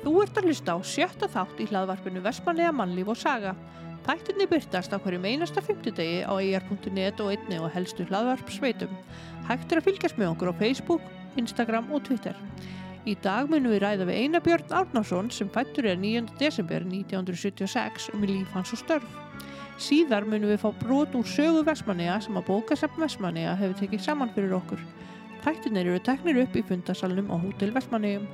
Þú ert að hlusta á sjötta þátt í hlaðvarpinu Vestmanlega mannlíf og saga. Þættinni byrtast á hverjum einasta fymtudegi á eir.net og einni og helstu hlaðvarpsveitum. Hægt er að fylgjast með okkur á Facebook, Instagram og Twitter. Í dag munum við ræða við Einar Björn Árnason sem fættur er 9. desember 1976 um líf hans og störf. Síðar munum við fá brot úr sögu Vestmanlega sem að bókasafn Vestmanlega hefur tekið saman fyrir okkur. Þættinir eru teknir upp í fundasalunum á Hótel Vestmannegjum.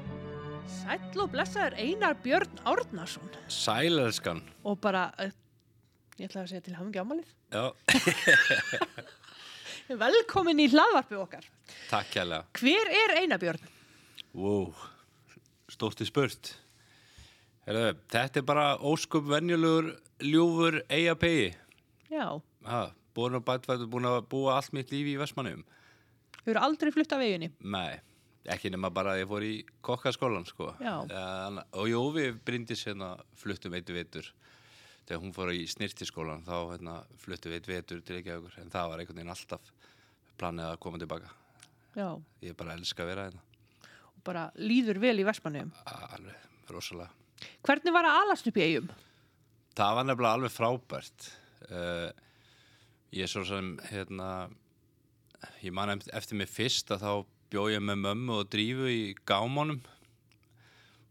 Sæll og blessaður Einar Björn Árnason. Sælelskan og bara, uh, ég ætla að segja til hafingi ámalið, Já, velkomin í hlaðvarpið okkar. takk kærlega. Hver er Einar Björn? wow. Stótti spurt. Heru, Þetta er bara óskup venjulegur ljúfur eiga pegi Já, bætvægt búin að búa allt mitt lífi í Vestmannum hefur aldrei flutt af veginni. Nei, ekki nema bara að ég fór í kokkaskólan sko. En, Og jú, við brindis hérna fluttum eitt vetur. Þegar hún fór í snirtiskólan þá hérna, fluttum við eitt vetur til ekki aukur En það var einhvern veginn alltaf planið að koma tilbaka. Já, Ég bara elska að vera hérna. Og bara líður vel í Vestmannegjum. Alveg, rosalega. Hvernig var að alast upp í eigum? Það var nefnilega alveg frábært. Uh, Ég er svo sem hérna ég man eft- eftir mig fyrst að þá bjó ég með mömmu og drífu í gámanum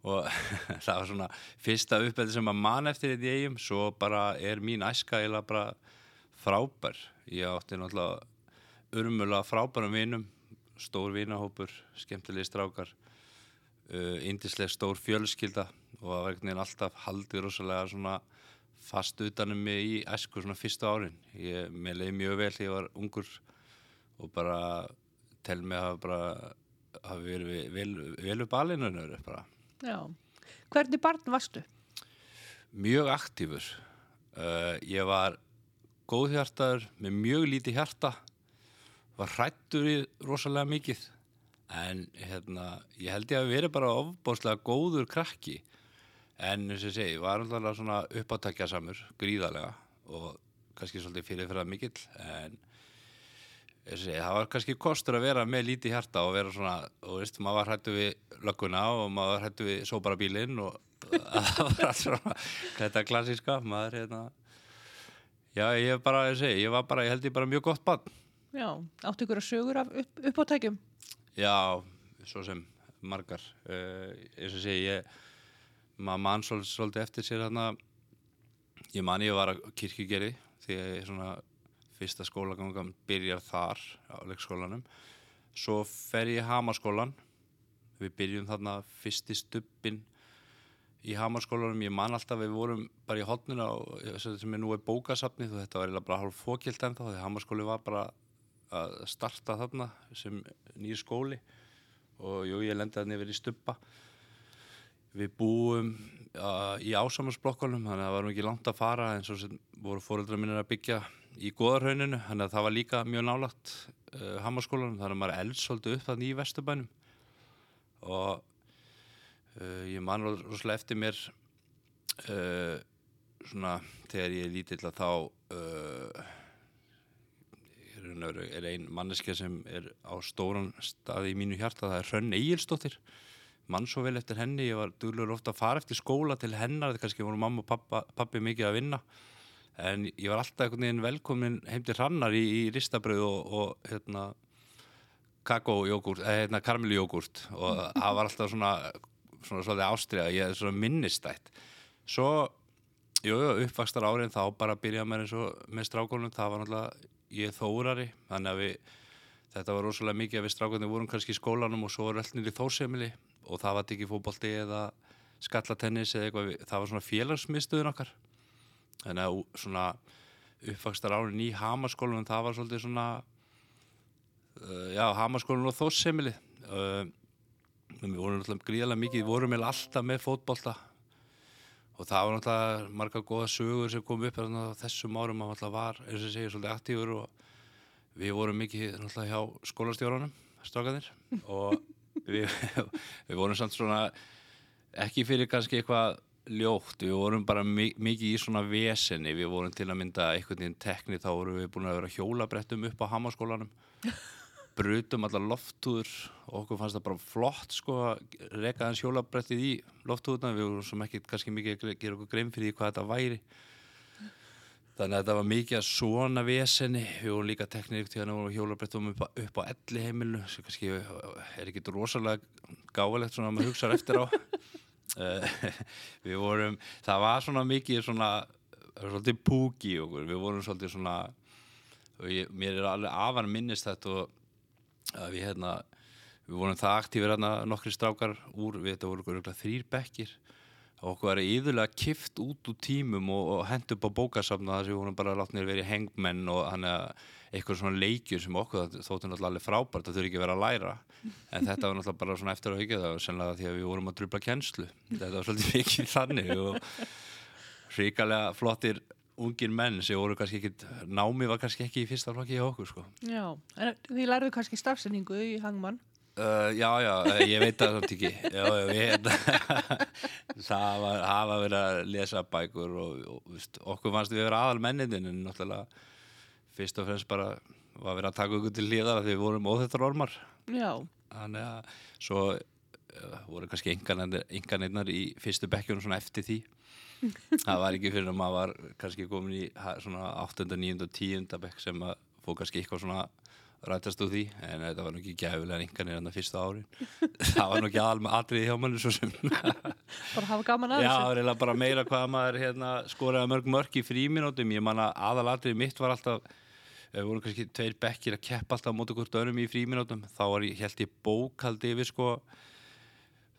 og það var svona fyrsta uppeldi sem að man eftir þetta í eigum svo bara er mín æska eiginlega bara frábær. Ég átti náttúrulega urmulega frábærum vinum stór vinahópur, skemmtilegi strákar uh, indisleg stór fjölskylda og einhvern veginn alltaf haldið rosalega svona fast utanum mig í æsku svona fyrstu árin. Ég, mér leiði mjög vel þegar ég var ungur og bara tel mig að bara hafa verið við- vel, vel upp alinunur bara. Já. Hvernig barn varstu? mjög aktífur. Uh, ég var góðhjartaður með mjög lítið hjarta var hrættur í rosalega mikið. En hérna ég held ég að verið bara ofbóðslega góður krakki. En eins og ég segi, var alltaf svona uppátækja samur, gríðarlega og kannski svolítið fyrir fyrir mikill en segi, það var kannski kostur að vera með lítið hjarta og vera svona, og veist, maður var hrættu við lögguna og maður var hrættu við sóbara bílinn og það var allt svona þetta klassíska, maður hérna. Já, ég bara, ég segi, ég var bara, ég held ég bara mjög gott barn. Já, áttu ykkur að sögur af upp, uppátækjum? Já, svo sem margar. Uh, eins og segi ég maður mann svolítið, eftir sér hérna ég man ég var að kirkjugerði því að ég svona fyrsta skólagangan byrjar þar á leikskólanum. Svo fer ég í Hamaskólan við byrjum þarna fyrsti stubbin í Hamaskólanum ég man alltaf við vorum bara í hotnuna og sem er nú er bókasafnið og þetta var bara hálf fókilt ennþá því Hamaskóli var bara að starta þarna sem nýr skóli. Og jú, ég lendi að nefnir í stubba. Við búum uh, í ásamarsblokkunum þannig að það var nú ekki langt að fara eins og sem voru fóreldrar minnir að byggja í goðarhauninu, þannig að það var líka mjög nálagt uh, hammarskólanum, þannig að maður elds svolítið upp þannig í vesturbænum. Og uh, ég man ro- rosalega eftir mér uh, svona þegar ég er lítill að þá veru er ein manneskja sem er á stóran staði í mínu hjarta, það er Hrönn Egilsdóttir. Mann svo vel eftir henni, ég var duglur ofta að fara eftir skóla til hennar, þetta kannski voru mamma og pappa, pappi mikið að vinna en ég var alltaf einhvern veginn velkomin heim til hrannar í, í ristabröð og, og hérna kakójógúrt, eða hérna karmeljógúrt og það var alltaf svona svona svolítið ástriða, ég er svona minnistætt. Svo, jú, jú, uppvakstar árin þá bara byrjaði mér eins og með strákunum, það var náttúrulega ég þórari, þannig að við þetta var rosalega mikið að við strákunum vorum kannski í skólanum og svo var öll nýri þórsemili og það var ekki fótbolti eða skallatennis eða eitthvað, það var svona félagsmiðstöðun okkar þannig að svona uppvakstar árin í Hamaskólanum það var svolítið svona uh, já, Hamaskólanum og þórsemili uh, við vorum náttúrulega gríðarlega mikið, við vorum eiginlega alltaf með fótbolta. Og það var náttúrulega marga góða sögur sem kom upp þessum árum. Að náttúrulega var, eins og segja, svolítið aktífur og við vorum mikið náttúrulega hjá skólastjórunum, strákanir og við, við vorum samt svona ekki fyrir kannski eitthvað ljótt, við vorum bara mi mikið í svona veseni, við vorum til að mynda einhvern veginn tekni, þá vorum við búin að vera hjólabrettum upp á hamaskólanum brutum allar loftúður okkur fannst það bara flott sko að reka hans hjólabrettið í loftúðuna við vorum sem ekki kannski mikið að gera okkur grein fyrir því hvað þetta væri. Þannig að þetta var mikið að svona veseni við vorum líka ykkur tíðan og hjólabrettum upp, upp á elli heimilu sem kannski er ekki rosalega gáfulegt svona að maður hugsaður eftir á við vorum það var svona mikið svona svolítið púki í okkur. Við vorum svolítið svona og ég, mér er alveg afar minnist þetta og að við hérna við vorum það aktífir hérna nokkri strákar úr, við þetta voru örugglega þrýr bekkir. Og okkur var yfirlega kift út úr tímum og, og hent upp á bókasafna þar sem við vorum bara látnir verið hengmenn og hann að eitthvað svona leikjur sem okkur þóttu náttúrulega alveg frábært það þurfi ekki að vera að læra en þetta var náttúrulega bara svona eftir að aukja það og sennilega því að við vorum að drubla kennslu þetta var svolítið mikið þannig og ríkalega flottir ungir menn sem voru kannski ekki námi var kannski ekki í fyrsta flokki hjá okkur sko. Já, en þið lærðu kannski stafsendingu í hangmann. Uh, já, já, eh, ég veit það samt ekki já, já, við það var, hafa verið að lesa bækur og, og okkur fannst við vera aðal mennitin en náttúrulega fyrst og fremst bara var verið að taka okkur til hlýðar að við vorum óþettar ormar Já, þannig að svo uh, voru kannski enganirnar í fyrstu bekkjunum svona eftir því það var ekki fyrir að maður var kannski komin í svona 8. 9. og 10. bekk sem að fóð kannski eitthvað svona rætast úr því en þetta var nú ekki gæfulega enganir en það fyrsta árin það var aðal með atriði hjá sem bara hafa gaman að Já, þessu. reyna bara meira hvað maður hérna, skoraði mörg mörg í fríminútum ég man að aðalatrið mitt var alltaf við vorum kannski tveir bekkir að keppa alltaf á móti hvort öðrum í fríminútum þá var held ég bókaldi yfir sko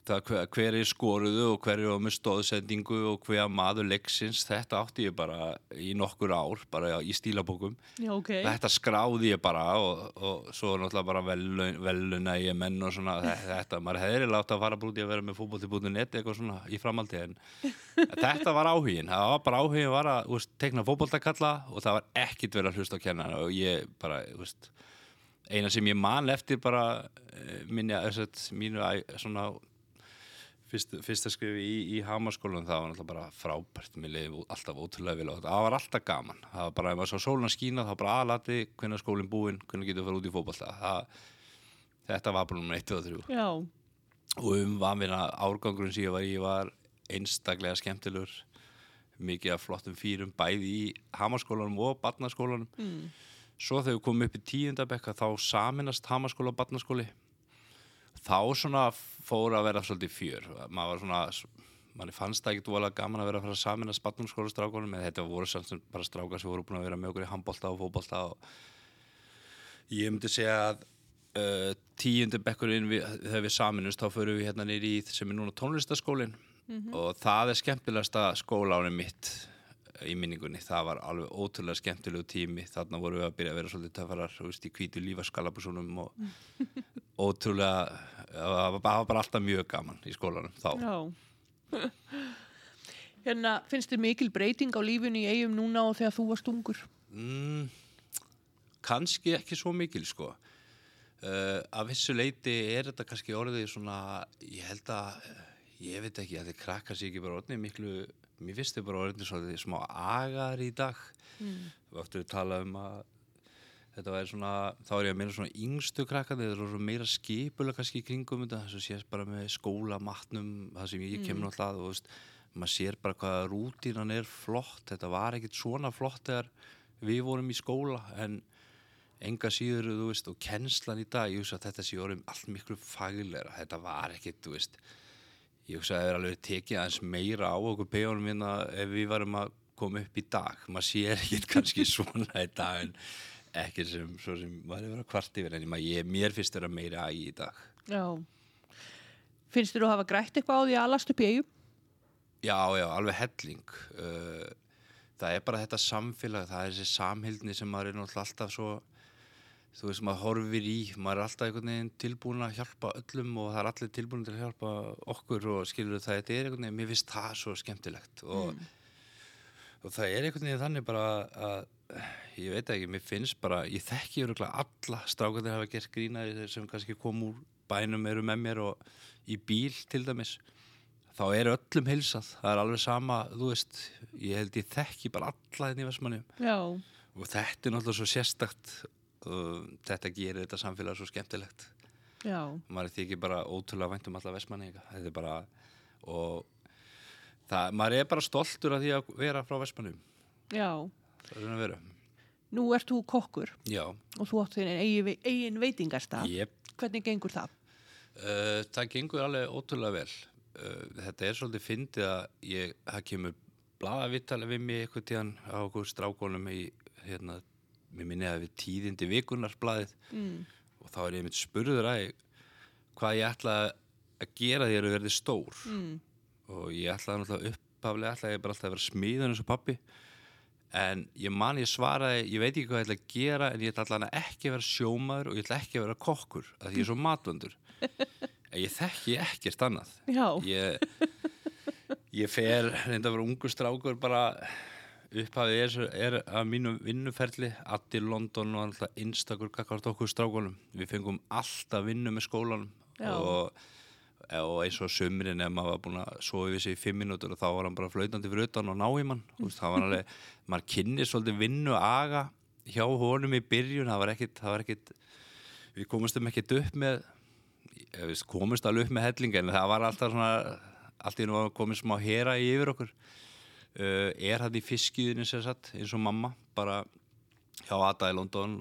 það hver, er skoruðu og hver er með stóðsendingu og hver maður leiksins þetta átti ég bara í nokkur ár bara í stílabókum Já, ok. þetta skráði ég bara og, og svo náttúrulega bara velun, veluna ég menn og svona þe- þetta, maður hefði látt að fara brúti að vera með fótbolti.net eitthvað svona í framaldi en þetta var áhugin það var bara áhugin var að úst, tekna fótboltakalla og það var ekkit verið að hlusta á kennana og ég bara úst, eina sem ég man eftir bara eh, minni að mínu svona fyrst, fyrsta skrifi í, í Hamaskólan það var náttúrulega bara frábært. Mér leiði alltaf ótrúlega og það var alltaf gaman. Það var bara, ef maður sá sóluna skína þá bara aðlati hvernig er skólinn búinn, hvernig getur við að fara út í fótbolta? Það, þetta var bara nummer 1 og 3 Já, og um vanvinna árgangurinn sem ég var ég var einstaklega skemmtilegur. Mikið af flottum fýrum bæði í Hamaskólanum og Barnaskólanum. Mm. svo þegar við komum upp í tíundabekka þá saminast Hamaskóla og Barnaskóli þá svona fór að vera svolítið fjör. Maður var svona manni fannst það ekkert voðalega gaman að vera að fara að saminast Barnaskóla strákunum en þetta voru sem bara strákar sem voru búin að vera með okkur í handbolta og fótbolta og ég myndi segja að uh, tíundi bekkurinn þegar við saminust þá förum við hérna nýri í sem er núna tónlistaskólinn og það er skemmtilegasta skóláni mitt í minningunni, það var alveg ótrúlega skemmtilegu tími, þarna vorum við að byrja að vera svolítið töffarar, þú veist, í hvítu lífaskalabusunum og ótrúlega það var bara, alltaf mjög gaman í skólanum þá já. hérna, finnst þið mikil breyting á lífinu í eigum núna og þegar þú varst ungur? mm, kannski ekki svo mikil sko uh, af þessu leiti er þetta kannski orðið svona ég held að, ég veit ekki að þið krakkar sér ekki bara orðið miklu mér finnst þið bara orðið svona smá agar í dag. Mm. við áttum að tala um að þetta væri svona, þá er ég að meina svona yngstu krakkandi, þetta er svona meira skipulega kannski í kringum þetta, þess að sést bara með skólamatnum, það sem ég kemur náttúrulega að, þú veist, maður sér bara hvað rútínan er flott, þetta var ekkit svona flott þegar við vorum í skóla, en enga síður, þú veist, og kennslan í dag, ég veist að þetta sé orðum allt miklu fagleira, þetta var ekkit, þú veist ég hugsa að það er alveg tekið aðeins meira á okkur pegunum hérna ef við varum að koma upp í dag maður sér ekkert kannski svona í dag en ekki sem, sem maður er verið að kvart yfir en ég, mér finnst þetta meira í í dag Já. Finnst þið þú hafa grætt eitthvað á því að í eigum? Já, já, alveg helling uh, það er bara þetta samfélag það er þessi samhildni sem maður er náttúrulega alltaf svo þú veist, maður horfir í maður er alltaf einhvern veginn tilbúin að hjálpa öllum og það er allir tilbúin til að hjálpa okkur og skilur það, þetta er einhvern veginn mér finnst það svo skemmtilegt og, og það er einhvern veginn þannig bara að ég veit ekki, mér finnst bara ég þekki öruglega alla strákandir hafa gert grínaði sem kannski kom úr bænum eru með mér og í bíl til dæmis þá er öllum heilsað, það er alveg sama þú veist, ég held ég þekki bara alla þetta í Vestmanni Já. og þetta er náttúrulega svo sérstakt uh, þetta gerir þetta samfélag svo skemmtilegt Já, maður þykir bara ótrúlega vænt um alla vestmanni þetta er bara og það, maður er bara stoltur af því að vera frá vestmannum já. það er svona að vera Nú ert þú kokkur já, og þú átt þinn eigin, eigin veitingarstað. yep. Hvernig gengur það? uh, það gengur alveg ótrúlega vel uh, þetta er svolítið fyndið að ég, það kemur blaðavitali við mig eitthvað tíðan á okkur strákonum í hérna, mér minni að við tíðindi vikunarsblaðið Mm. og þá er ég mitt spurður að hvað ég ætla að gera þér að verði stór. Mm. og ég ætlaði náttúrulega upphaflega ætlaði ég bara alltaf að vera smíðan eins og pappi en ég man ég svaraði ég veit ekki hvað ég ætla að gera en ég ætla allavega ekki að vera sjómaður og ég ætla ekki að vera kokkur af því ég er svo matvöndur en ég þekki ekkert annað. Ég, ég fer reynda að vera ungu strákur bara upphafið er, er að mínu vinnuferli allir London og alltaf einstakur kakvart okkur strákunum. Við fengum alltaf vinnu með skólanum og, og eins og sömurinn ef maður var búin að sofa við sig í fimm mínútur og þá var hann bara flautandi fyrir utan og ná í mann það var alveg, maður kynni svolítið vinnu aga hjá honum í byrjun. Það var ekkit, það var ekkit við komumstum ekkit upp með veist, komumst alveg upp með hellinga en það var alltaf svona allt í nú var komið smá hera yfir okkur uh, er hann í fiskiðinu sem sagt eins og mamma bara hjá Ada í London.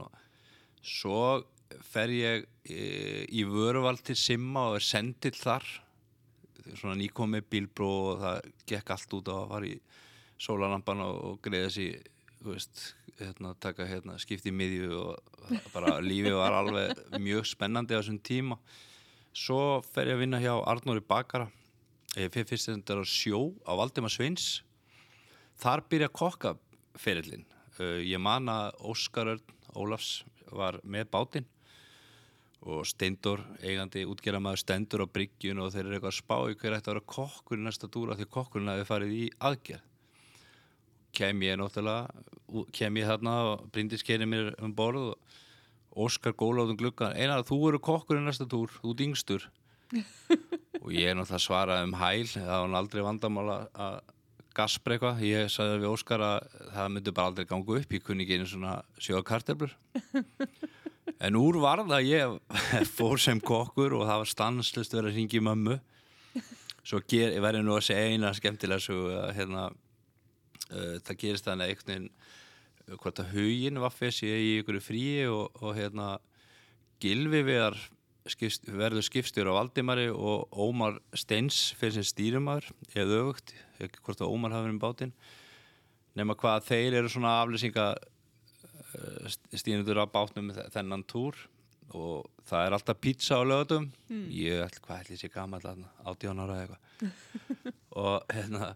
Svo fer ég e, í vöruvald til Simma og er sendill þar. Svona nýkomið bílbró og það gekk allt út á að fara í sólalampan og, og greiða sér hérna, taka hérna, skipti í miðju og bara lífið var alveg mjög spennandi á þessum tíma. Svo fer ég að vinna hjá Arnóri Bakara. Ég fyrir fyrst þetta á sjó á Valdimar Sveins þar byrja kokkaferillin uh, ég man að Óskar Örn Ólafs var með bátinn og Steindor, eigandi útgerðamaður Stendur á bryggjun og þeir eru eitthvað að spá í hver ætti að vera kokkur í næsta dúra því kokkurinn hafi farið í aðgerð. Kem ég náttúrulega kem ég þarna og Bryndis keiri mér um borð og Óskar gólaðum gluggan einar þú eru kokkur í næsta túr, þú ert yngstur. Og ég er náttúrulega að svara um hæl það var aldrei vandamál að- að gaspra eitthvað, ég sagði við Óskar að það myndi bara aldrei ganga upp. Ég kunni ekki einu svona sjóða karteblur en úr var það að ég fór sem kokkur og það var stanslust verið að ringi mömmu. Svo ger, ég verði nú að segja eina skemmtilega svo að hérna uh, það gerist þannig að einhvern veginn uh, hvort að huginn var fessi í ykkur fríi og, og hérna Gilvi viðar skipst, verður skipstjóri á Valdimari og Ómar Steins fyrir sem stýrumar eða öfugt, ekki hvort að Ómar hafi verið um bátinn nema hvað þeir eru svona aflýsinga stýrindur á bátnum þe- þennan túr og það er alltaf pizza á lögatum ég ætl, hvað ætli sé gammal átján ára eða eitthvað. Og hérna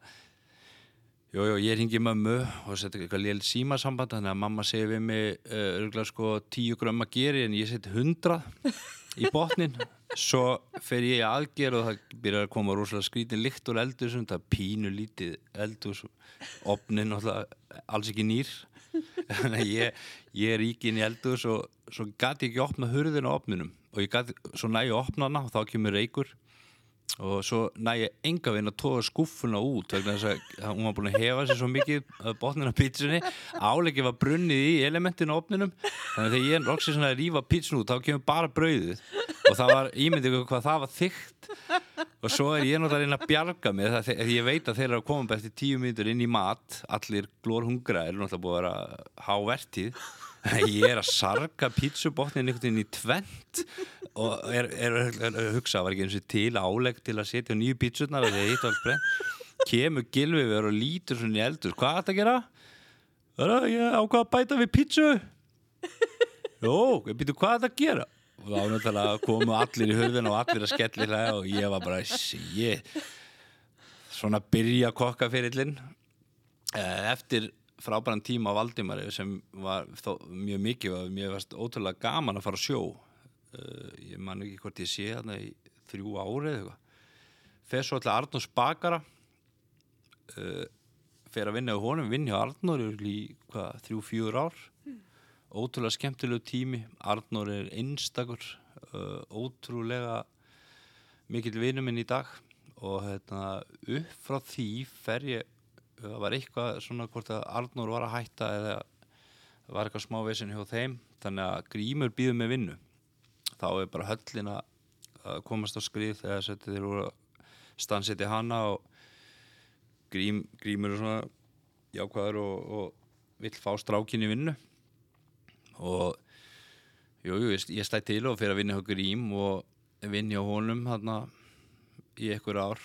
Jú, jú, ég ringi mömmu og setja eitthvað lél símasamband þannig að mamma segir við mig uh, sko tíu grömm að geri en ég seti hundrað í botnin. Svo fer ég aðgerð og það byrjar að koma rosalega skrítin lykt úr eldhúsum. Það pínu lítið eldhús. Opnin alls ekki nýr. Þannig að ég, ég er ríkin í eldhús og svo gæti ég ekki opna hurðin á opninum og ég gæti, svo næ ég að opna hana og þá kemur reykur og svo næ ég enga veginn að tóða skúffuna út vegna þess að hún var búin að hefa sér svo mikið að botnina pítsunni. Áleggi var brunnið í elementinu á opninum þannig að þegar ég er loksins að rífa pítsun út þá kemur bara brauðið og það var ímyndið hvað það var þygt. Og svo er ég náttúrulega að reyna að bjarga mig það, því ég veit að þeir eru að koma bara eftir tíu mínútur inn í mat. Allir glórhungra er náttúrulega búið að vera hávertið ég er að sarga pítsubotnin einhvern veginn í tvent og er, er, er, er að hugsa var ekki eins og til álegg til að setja nýju pítsurnar og þegar hitt allt brenn kemur gilvið við og lítur svona í eldur. Hvað er þetta að gera? Það er að ég ákvað að bæta við pítsu Jó, ég býtu hvað er þetta að gera? Þá náttúrulega komu allir í hurðin og allir að skelli og ég var bara ég, svona byrja kokkaferillin eftir frábæran tíma á Valdimari sem var þó, mjög mikið og mér varst ótrúlega gaman að fara á sjó. Uh, ég man ekki hvort ég sé þarna í þrjú ári eða eitthvað. Fer svo alltaf Arnórs bakara. Uh, fer að vinna á honum, vinn hjá Arnór í hvað, þrjú, fjúr ár ótrúlega skemmtilegu tími. Arnór er einstakur uh, ótrúlega mikill vinnu minn í dag og hérna, upp frá því fer ég það var eitthvað svona hvort að Arnór var að hætta eða var eitthvað smá vesin hjá þeim þannig að grímur býður með vinnu. Þá er bara höllin að komast á skrið þegar setið þeir voru að stansiti hana og grím, grímur er svona jákvæður og, og vill fá strákin í vinnu og jú, jú, ég, stæði til og fyrir að vinna hjá grím og vinna hjá honum hann í einhver ár.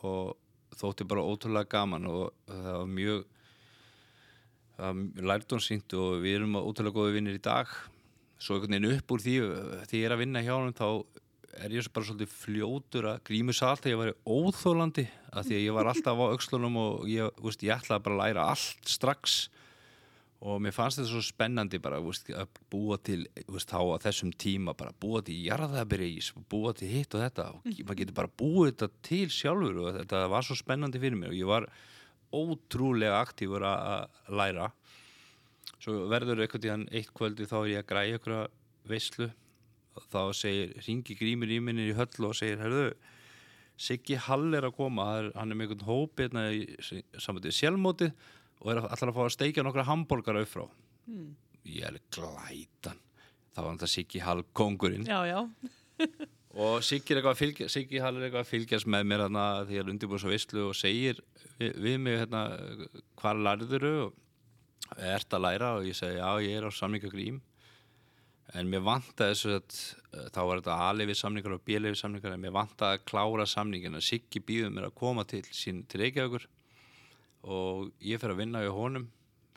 Og þótti bara ótrúlega gaman og það var mjög lærtónsýnt og við erum ótrúlega góði vinnir í dag. Svo einhvern veginn upp úr því því ég er að vinna hjá hann þá er ég bara svolítið fljótur að grímu salt að ég var óþólandi að því að ég var alltaf á aukslunum og ég, veist, ég ætlaði bara að læra allt strax og mér fannst þetta svo spennandi bara veist, að búa til veist, að þessum tíma bara búa til jarðabreys búa til hitt og þetta. Og maður getur bara búið þetta til sjálfur og þetta var svo spennandi fyrir mér og ég var ótrúlega aktífur að læra. Svo verður einhvern tíðan eitt kvöldi þá er ég að græja einhverja veislu. Og þá segir, ringi grímur í minni í höll og segir, herðu Siggi Hall er að koma, hann er með einhvern hóp hérna í samvætið sjálfmótið og er allar að fá að steikja nokkra hambúrgara upp frá. Mm. ég er glætan. Þá var þetta Siggi Hall kongurinn já, já. og Siggi, er fylgja, Siggi Hall er eitthvað að fylgjast með mér hérna, því að ég er undirbúin svo visslu og segir við, við mig hérna, hvað lærður og ert að læra og ég segi já ég er á samningagrím en mér vant að þessu að þá var þetta A-lefi samningar og B-lefi samningar en mér vant að klára samningin að Siggi býður mér að koma til sín til Reykjavíkur og ég fer að vinna í honum.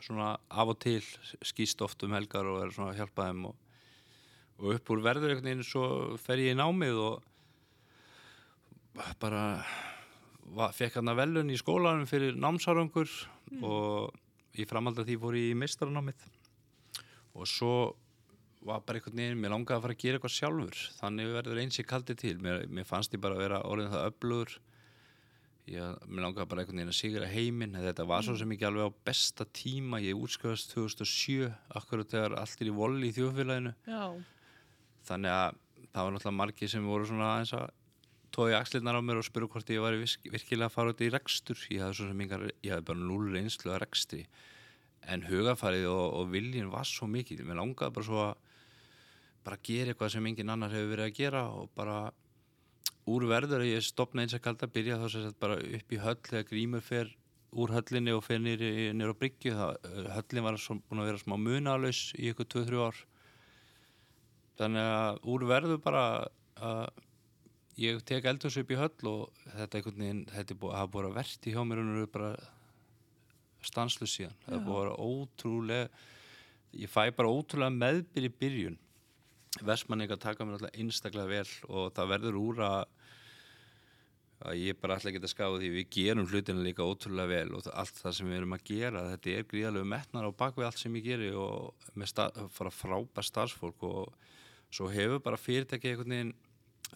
Svona af og til skýst oft um helgar og er svona að hjálpa þeim og, og upp úr verður einhvern veginn svo fer ég í námið og bara fekk hann að velun í skólanum fyrir námsárangur mm. og ég framhaldi að því fór ég í meistaranámið. Og svo var bara einhvern veginn, mér langaði að fara að gera eitthvað sjálfur. Þannig verður eins ég kaldi til. Mér, mér fannst ég bara að vera orðin það öflugur ég, langaði bara einhvern veginn að sigra heiminn þetta var svo sem ekki alveg á besta tíma. Ég útskjöfast 2007 akkurat þegar allt er í voli í þjóðfélaginu. Já. þannig að það var náttúrulega margi sem voru svona aðeins að tói axlirnar á mér og spuru hvort ég var virkilega að fara út í rekstur. Ég hafði, engar, ég hafði bara núl reynslu að rekstri. En hugafarið og, og viljin var svo mikið mér langaði bara svo að bara gera eitthvað sem engin annar hefur verið að gera og bara úr verður að ég stopna eins að kalda að byrja þá sem sagt bara upp í höll þegar grímur fer úr höllinni og fer nýra á bryggju höllin var búin að vera smá munalös í ykkur 2-3 ár. Þannig að úr verður bara að ég tek eldhús upp í höll og þetta einhvern veginn, þetta búið að búið að verði hjá mér og það er bara stanslu síðan, Já. það búið að vera ótrúlega ég fæ bara ótrúlega meðbyrj í byrjun. Vestmanninga taka mér alltaf einstaklega vel og það verður úr að að ég bara alltaf geta skáð því við gerum hlutinu líka ótrúlega vel og allt það sem við erum að gera þetta er gríðarlegu metnar á bakvið allt sem ég geri og með fara frábært starfsfólk og svo hefur bara fyrirtækið einhvern veginn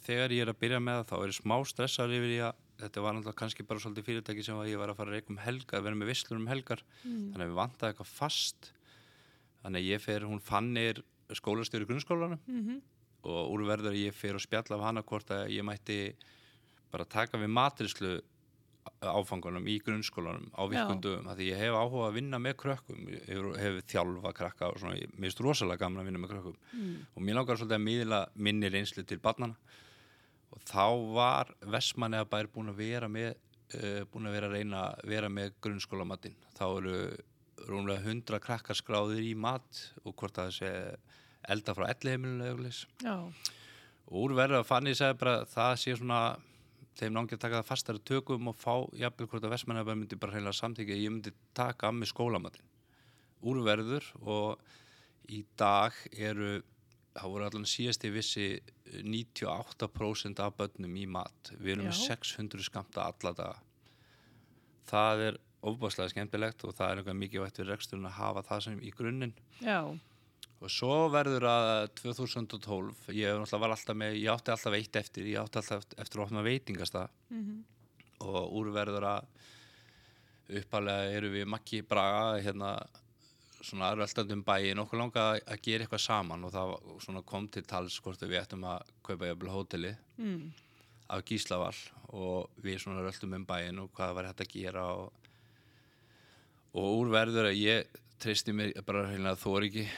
þegar ég er að byrja með það þá er ég smá stressar yfir því að þetta var náttúrulega kannski bara svolítið fyrirtæki sem ég var að fara að reyka um helgar, vera með visslur um helgar mm. þannig að við vantaði eitthvað fast þannig að ég fer, hún fannir skólastjóri grunnskólanum mm -hmm. og úrverður ég fer og spjalla af hana hvort að ég mætti bara taka við matrislu áfangunum í grunnskólanum á virkundum, því ég hef áhuga að vinna með krökkum, ég hef, hef þjálfa krakka og svona, mér finnst rosalega gamla að vinna með krökkum. Mm. og mér langar svolítið að miðla minni reynslu til barnana og þá var bæri búin að vera með uh, búin að vera að reyna að vera með grunnskólamatinn. Þá eru rúmlega hundra krakkar skráðir í mat og hvort að það sé elda frá ellihemilinu og úrverðu að fann ég segja bara það sé svona þeim náttúrulega að taka það fastar tökum og fá jafnvel hvort að Vestmanni að myndi bara reyna samtíkja ég myndi taka að mig skólamatinn úrverður og í dag eru það voru allan síðast í vissi 98% af börnum í mat. Við erum með 600 skamta alla daga. Það er ofbáslega skemmtilegt og það er eitthvað mikið vært við reksturinn að hafa það sem í grunninn. Já. Og svo verður að 2012 ég var alltaf með, ég átti alltaf veitt eftir ég átti alltaf eftir að opna veitingasta mm -hmm. og úrverður að uppalega eru við makki braga hérna svona aðröldandum bæin okkur langa að gera eitthvað saman og það kom til tals hvort við ættum að kaupa jæfnvel hóteli mm. af Gíslavall og við svona röldum um bæin og hvað var hægt að gera og, og úrverður að ég treysti mér bara hreinlega þór ekki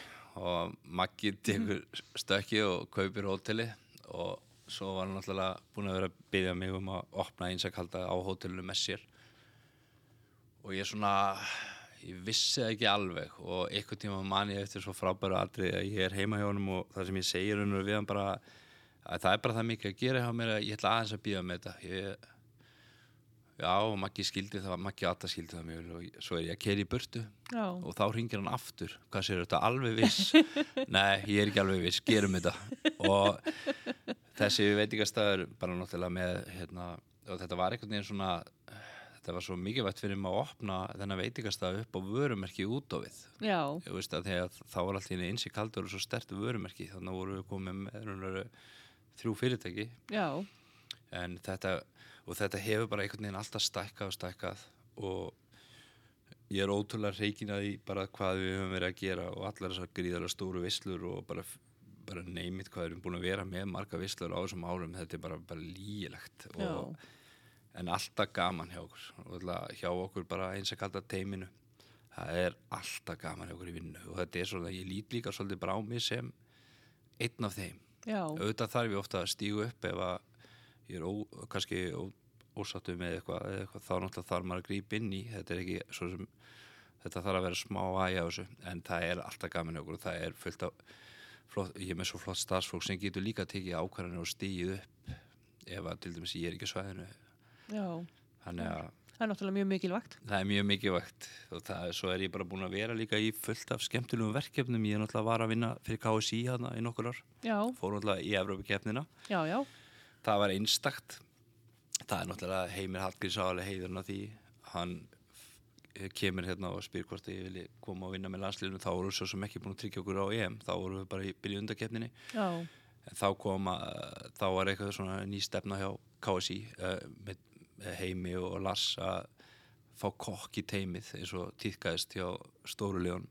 og Maggi tekur stökki og kaupir hóteli. Og svo var hann náttúrulega búin að vera að byggja mig um að opna eins að kalda á hótelinu með sér. Og ég svona ég vissi það ekki alveg. Og einhvern tíma man ég eftir svo frábæru aldrei að ég er heima hjá honum og það sem ég segir hann við hann bara að það er bara það mikið að gera hjá mér að ég ætla aðeins að býða með þetta. Ég, já, Maggi skildi það Maggi alltaf skildi það mjög vel og svo er ég að keri í burtu. Já. og þá ringir hann aftur. Hvað sér þetta, alveg viss? Nei, ég er ekki alveg viss, gerum þetta. Og þessi veitingastæður bara náttúrulega með hérna, og þetta var einhvern veginn svona þetta var svo mikilvægt fyrir mig að opna þennan veitingastæð upp á vörumerki út á við. Já. ég veist að þegar þá var alltaf eins í kaldur og svo stertu vörumerki. Þannig voru við komið með þrjú fyrirtæki. Já. en þetta, og þetta hefur bara einhvern veginn alltaf stækkað og stækkað. Og ég er ótrúlega reikin að því bara hvað við höfum verið að gera og allar þessar gríðarlega stóru vislur og bara, bara neymit hvað við erum búin að vera með marga vislur á þessum árum. Þetta er bara, bara og, en alltaf gaman hjá okkur. Og hjá okkur bara eins að kalda teiminu það er alltaf gaman hjá okkur í vinnu. Og þetta er svona, ég lít líka svolítið bara á mig sem einn af þeim. Já. auðvitað þarf ég ofta að stígu upp ef að ég er ó, kannski ó, ósattu með eitthvað, eitthvað þá náttúrulega þarf maður að grípa inn í þetta er ekki svo sem þetta þarf að vera smá æja á þessu en það er alltaf gaman okkur og það er fullt af flott, ég er með svo flott starfsfólk sem getur líka tekið ákvarðanir og stígið upp ef að til dæmis ég er ekki svæðinu Já. þannig að Það er náttúrulega mjög mikilvægt. það er mjög mikilvægt og það, er- svo er ég bara búin að vera líka í fullt af skemmtilegum verkefnum ég er náttúrulega var að vinna fyrir KSI hérna í nokkur ár Já. fór náttúrulega í já. það var einstakt það er náttúrulega Heimir Hallgríms álega heiðurinn að því. Hann kemur hérna og spyr hvort ég vilji koma og vinna með landsliðinu. Þá voru við svo sem ekki búin að tryggja okkur á EM. Þá voru við bara í byrju undakeppninni Já. en þá koma, þá var eitthvað svona ný stefna hjá KSI uh, með með Heimi og Lars að fá kokk í teimið eins og týðkaðist hjá stóru leon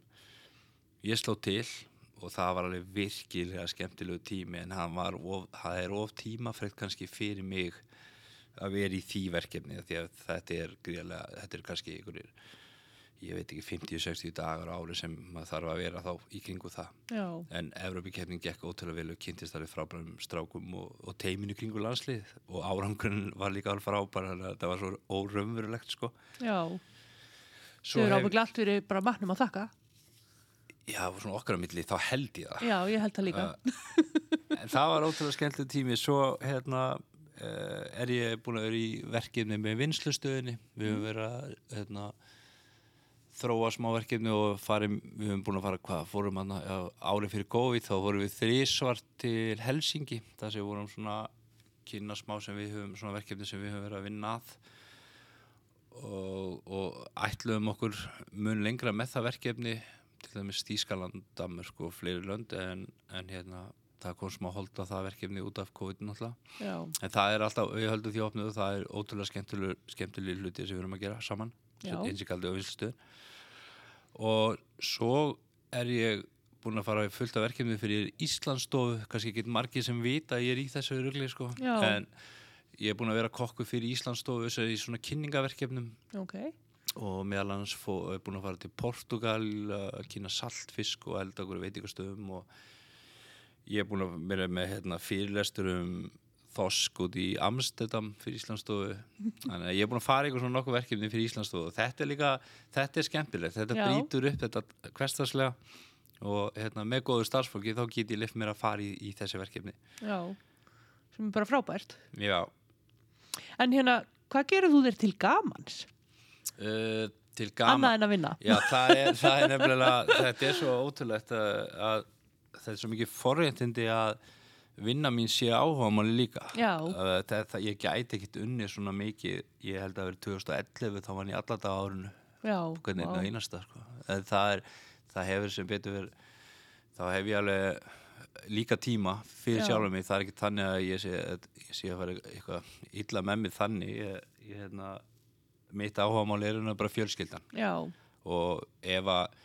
ég sló til og það var alveg virkilega skemmtilegu tími en það er of tímafrekt kannski fyrir mig að vera í því verkefni því að þetta er gríðarlega, þetta er kannski einhverjir, ég veit ekki 50-60 dagar ári sem maður þarf að vera þá í kringu það Já. en Evrópikeppnin gekk ótrúlega vel og kynntist við frábærum strákum og, og teiminu kringu landslið og árangurinn var líka alveg frábær þannig að þetta var svo óraunverulegt sko. Já. Svo Þau eru ábygglega allt verið bara mannum að þakka. Já, svona okkar á milli, þá held ég það Já, ég held það líka. en það var ótrúlega skemmtileg tími svo hérna er ég búin að vera í verkefni með vinslustöðinni við höfum verið að hérna, þróa smá verkefni og farim, við höfum búin að fara hvað, fórum hann árið fyrir COVID þá vorum við þrísvart til Helsingi það sem við vorum svona kynna smá sem við höfum, svona verkefni sem við höfum verið að vinna að. Og, og ætluðum okkur mun lengra með það verkefni til dæmis Þískaland, Danmörk og fleiri lönd en, en hérna það kom smá hold á það verkefni út af COVID náttúrulega. Já. en það er alltaf, opnið og það er ótrúlega skemmtileg, hluti sem við erum að gera saman. Eins og kaldi og vinslustuð og svo er ég búin að fara í fullt af verkefni fyrir Íslandsstofu, kannski ekki margir sem vita að ég er í þessu rugli sko. En ég er búin að vera kokku fyrir Íslandsstofu þessu í svona kynningaverkefnum Ok. og meðal fó- er búin að fara til Portugal að kynna saltfisk og elda okkur veitingastöðum og ég er búin að vera með hérna, fyrirlestur um þosk út í Amsterdam fyrir Íslandsstofu þannig að ég er búin að fara í eitthvað svona nokkuð verkefni fyrir Íslandsstofu og þetta er líka, þetta er skemmtilegt þetta Já. brýtur upp þetta hversdagslega og hérna, með góðu starfsfólki þá get ég lift mér að fara í, í þessi verkefni Já. Sem er bara frábært. Já, En hérna, hvað gerir þú þér til gamans? uh, til gaman Annað en að vinna. Já, það er, það er nefnilega, þetta er svo ótrúlegt að, að þetta er svo mikið forréttindi að vinna mín sé áhuga máli líka. Uh, það, það, ég gæti ekkit unnið svona mikið, ég held að verið 2011 þá var ég alltaf á árunu, hvernig og einasta, sko. Það, er, það hefur sem betur verið, þá hef ég alveg líka tíma fyrir Já. sjálfum mig, það er ekki þannig að ég sé, ég sé að fara eitthvað illa með mig þannig, ég, ég hérna, mitt áhuga máli er hérna bara fjölskyldan Já. og ef að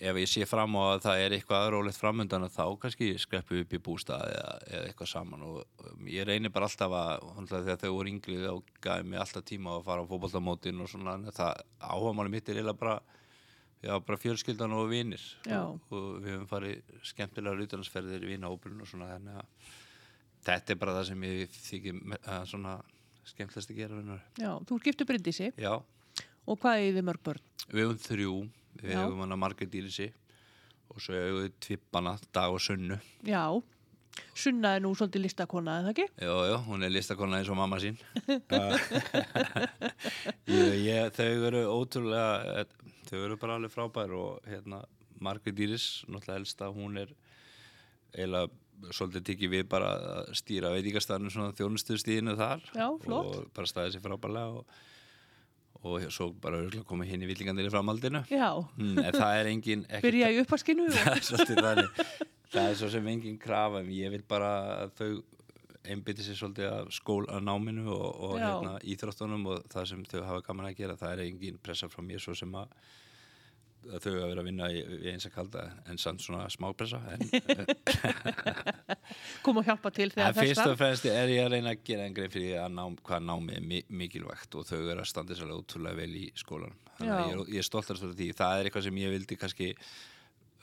ef ég sé fram á að það er eitthvað rólegt framöndan þá kannski skreppu upp í bústað eða, eða eitthvað saman og um, ég reynir bara alltaf að þegar þau voru yngri þá gæði mig alltaf tíma að fara á fótboltamótin og svona það áhugamáli mitt er eiginlega bara já, bara fjölskyldan og vinir Já. og, og við höfum farið skemmtilega rútanarsferðir í vinahópurinn og svona þannig að þetta er bara það sem ég þykir svona skemmtilegst að gera vinnar. Já, þú ert giftu Bryndísi Já, og hvað er þið mörg börn? við höfum þrjú, við Já. höfum hana Margrét Dýrisi og svo höfum við tvippana Dag og Sunnu. Já, Sunna er nú svolítið listakona, eða ekki? Já, já, hún er listakonna eins og mamma sín. ég, ég, þau eru ótrúlega, eh, þau eru bara alveg frábær og hérna Margrét Dýris, náttúrulega elsta, hún er eiginlega svolítið tikið við bara að stýra veitingastæðinu svona þjónustuðstíðinu þar Já, flott. og bara staðið sér frábærlega og, og svo bara komið hinn í villingandir í framhaldinu. Já, Mm, en það er engin ekkert- byrja í uppaskinu það það er svo sem engin krafa ég vil bara að þau einbytti sér svolítið að skól að náminu og, og hérna, íþróttunum og það sem þau hafa gaman að gera það er engin pressa frá mér svo sem að, að þau hafa verið að vinna í, í eins að kalda en samt svona smápressa en, kom og hjálpa til þegar fyrst þess og fremst er ég að reyna að gera en grein fyrir að ná, hvað námi er mi mikilvægt og þau eru að standa sérlega ótrúlega vel í skólanum þannig að ég, ég er stoltar svo því það er eitthvað sem ég vildi kannski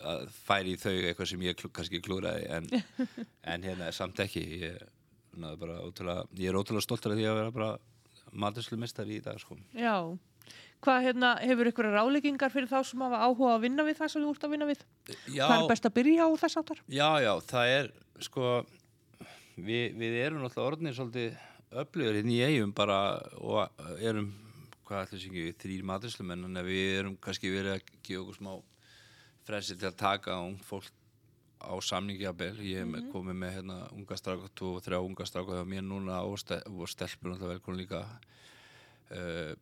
að færi í þau eitthvað sem ég klú, kannski klúraði en, en hérna samt ekki ég, bara, ótrúlega, ég er ótrúlega stoltar því að vera bara maturslumistar í dag sko. Já, hvað hérna, hefur ykkur ráleikingar fyrir þá sem hafa áhuga að vinna við það sem þú ert að vinna við? já, Hvað er best að byrja á þess áttar? já, já, það er sko við, við erum náttúrulega orðnir svolítið öflugur hérna í eigum bara og erum hvað ætlum sér ekki, þrýr maturslumenn en við erum kannski verið að gefa okkur smá frelsi til að taka ung fólk á samningi að bel ég mm komið með hérna unga stráka tvo og þrjá unga stráka hjá mér núna og, stel og stelpur náttúrulega velkonu líka. Uh,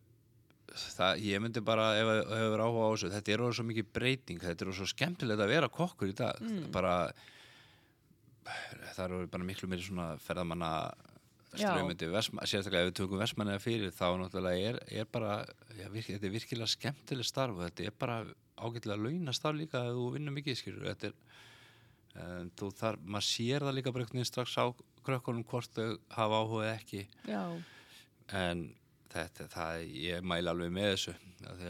það, ég myndi bara ef ef hefur áhuga á þessu, þetta er orðið svo mikið breyting þetta er orðið svo skemmtilegt að vera kokkur í dag. Bara það eru bara miklu meiri svona ferðamanna Já. ströymyndi, sérstaklega ef við tökum versmanniða fyrir þá náttúrulega er, er bara já, virk, þetta er virkilega skemmtileg starf og þetta er bara ágætlega launa starf líka ef þú vinnur mikið skilur þetta er, en, þú þar, maður sér það líka bara einhvern veginn strax á krökkunum hvort þau hafa áhuga eða ekki. Já, en þetta, það, ég mæla alveg með þessu að